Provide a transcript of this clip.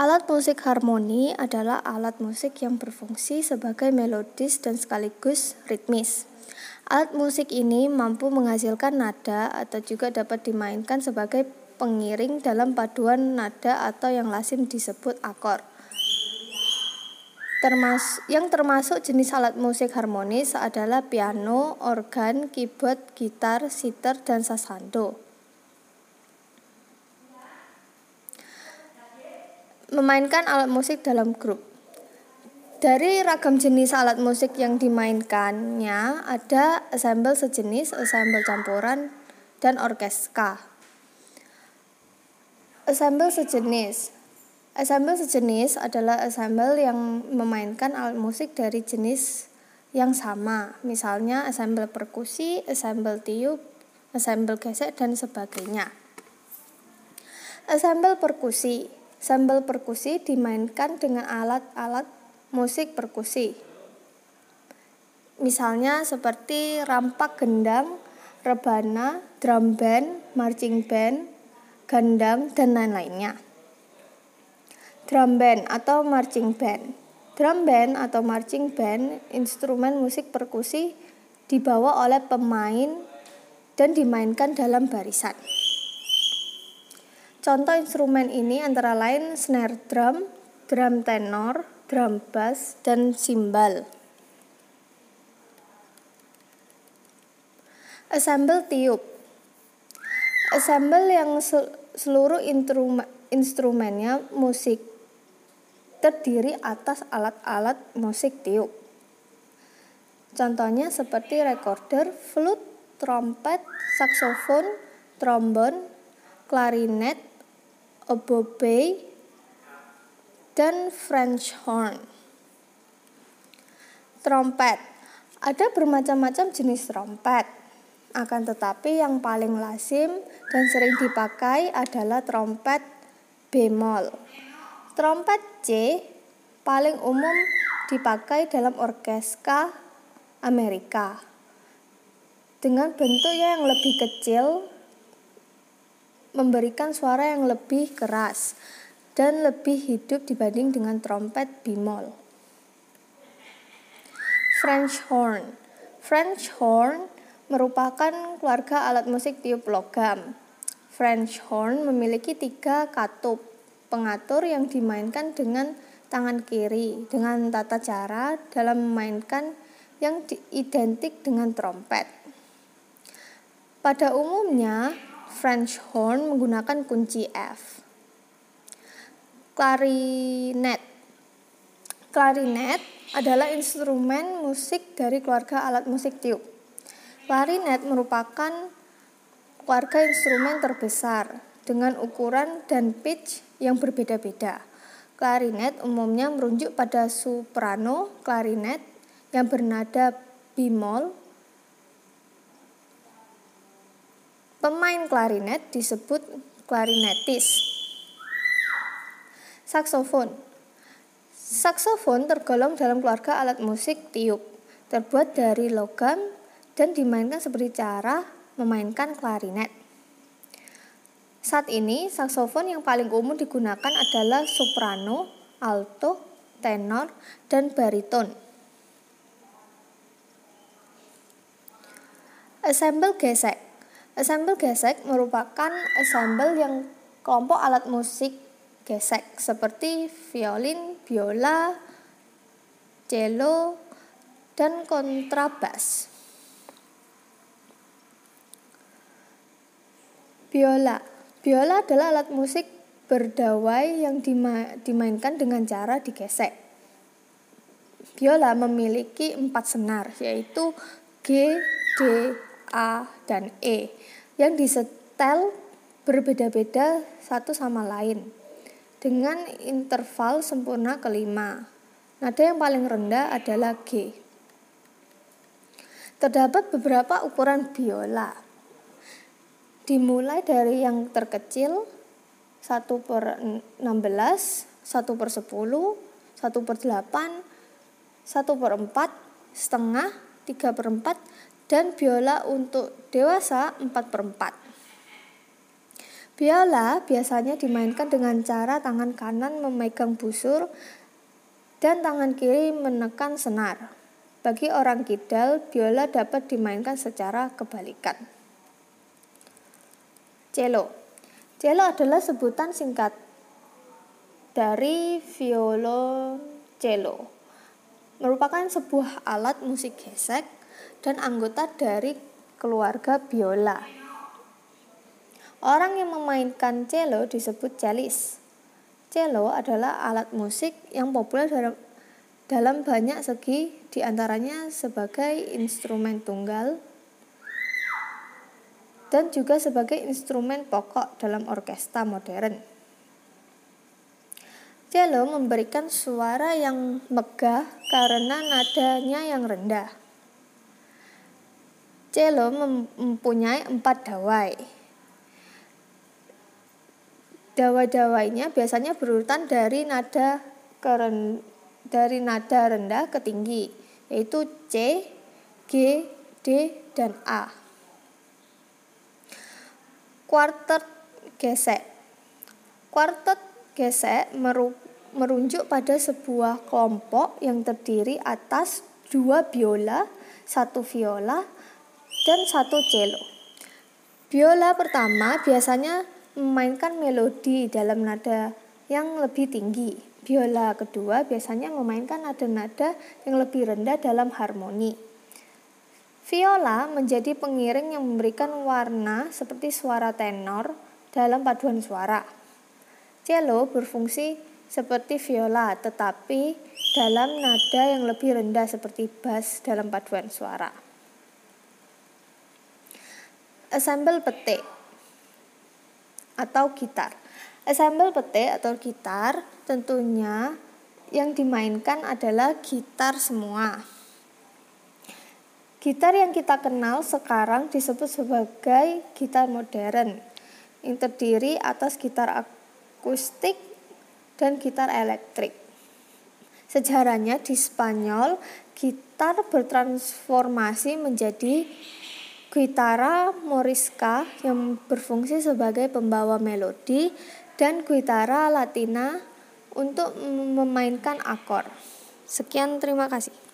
Alat musik harmoni adalah alat musik yang berfungsi sebagai melodis dan sekaligus ritmis. Alat musik ini mampu menghasilkan nada atau juga dapat dimainkan sebagai pengiring dalam paduan nada atau yang lazim disebut akor. Termas yang termasuk jenis alat musik harmonis adalah piano, organ, keyboard, gitar, sitar, dan sasando. Memainkan alat musik dalam grup. Dari ragam jenis alat musik yang dimainkannya ada ensemble sejenis, ensemble campuran, dan orkeska. Ensemble sejenis. Ensemble sejenis adalah ensemble yang memainkan alat musik dari jenis yang sama, misalnya ensemble perkusi, ensemble tiup, ensemble gesek, dan sebagainya. Ensemble perkusi Sambal perkusi dimainkan dengan alat-alat musik perkusi. Misalnya seperti rampak gendang, rebana, drum band, marching band, gandang, dan lain-lainnya. Drum band atau marching band. Drum band atau marching band instrumen musik perkusi dibawa oleh pemain dan dimainkan dalam barisan. Contoh instrumen ini antara lain snare drum, drum tenor, drum bass, dan simbal. Assemble tiup. Assemble yang seluruh instrumennya musik terdiri atas alat-alat musik tiup. Contohnya seperti recorder, flute, trompet, saksofon, trombon, klarinet, oboe, dan French horn. Trompet. Ada bermacam-macam jenis trompet. Akan tetapi yang paling lazim dan sering dipakai adalah trompet bemol. Trompet C paling umum dipakai dalam orkeska Amerika. Dengan bentuknya yang lebih kecil memberikan suara yang lebih keras dan lebih hidup dibanding dengan trompet bemol. French horn. French horn merupakan keluarga alat musik tiup logam. French horn memiliki tiga katup pengatur yang dimainkan dengan tangan kiri dengan tata cara dalam memainkan yang identik dengan trompet. Pada umumnya, French horn menggunakan kunci F. Clarinet. Clarinet adalah instrumen musik dari keluarga alat musik tiup. Clarinet merupakan keluarga instrumen terbesar dengan ukuran dan pitch yang berbeda-beda. Clarinet umumnya merujuk pada soprano clarinet yang bernada bemol Pemain klarinet disebut klarinetis. Saksofon. Saksofon tergolong dalam keluarga alat musik tiup, terbuat dari logam dan dimainkan seperti cara memainkan klarinet. Saat ini, saksofon yang paling umum digunakan adalah soprano, alto, tenor, dan bariton. Ensemble gesek Ensemble gesek merupakan ensemble yang kelompok alat musik gesek seperti violin, biola, cello, dan kontrabas. Biola. Biola adalah alat musik berdawai yang dima dimainkan dengan cara digesek. Biola memiliki empat senar, yaitu G, D, A, dan E yang disetel berbeda-beda satu sama lain dengan interval sempurna kelima. Nada yang paling rendah adalah G. Terdapat beberapa ukuran biola. Dimulai dari yang terkecil 1 per 16, 1 per 10, 1 per 8, 1 per 4, setengah, 3 per 4, dan biola untuk dewasa 4 per 4. Biola biasanya dimainkan dengan cara tangan kanan memegang busur dan tangan kiri menekan senar. Bagi orang kidal, biola dapat dimainkan secara kebalikan. Cello. Cello adalah sebutan singkat dari violoncello. Merupakan sebuah alat musik gesek dan anggota dari keluarga biola. Orang yang memainkan cello disebut cellis. Cello adalah alat musik yang populer dalam, dalam banyak segi, di antaranya sebagai instrumen tunggal dan juga sebagai instrumen pokok dalam orkestra modern. Cello memberikan suara yang megah karena nadanya yang rendah. Cello mempunyai empat dawai, Dawa-dawainya biasanya berurutan dari nada keren, dari nada rendah ke tinggi, yaitu C, G, D, dan A. Kuartet gesek. Kuartet gesek merujuk pada sebuah kelompok yang terdiri atas dua biola, satu viola, dan satu cello. Biola pertama biasanya memainkan melodi dalam nada yang lebih tinggi. Biola kedua biasanya memainkan nada-nada yang lebih rendah dalam harmoni. Viola menjadi pengiring yang memberikan warna seperti suara tenor dalam paduan suara. Cello berfungsi seperti viola tetapi dalam nada yang lebih rendah seperti bass dalam paduan suara. Ensemble petik atau gitar. Ensemble pete atau gitar tentunya yang dimainkan adalah gitar semua. Gitar yang kita kenal sekarang disebut sebagai gitar modern yang terdiri atas gitar akustik dan gitar elektrik. Sejarahnya di Spanyol, gitar bertransformasi menjadi Guitarra morisca yang berfungsi sebagai pembawa melodi dan guitarra latina untuk memainkan akor. Sekian terima kasih.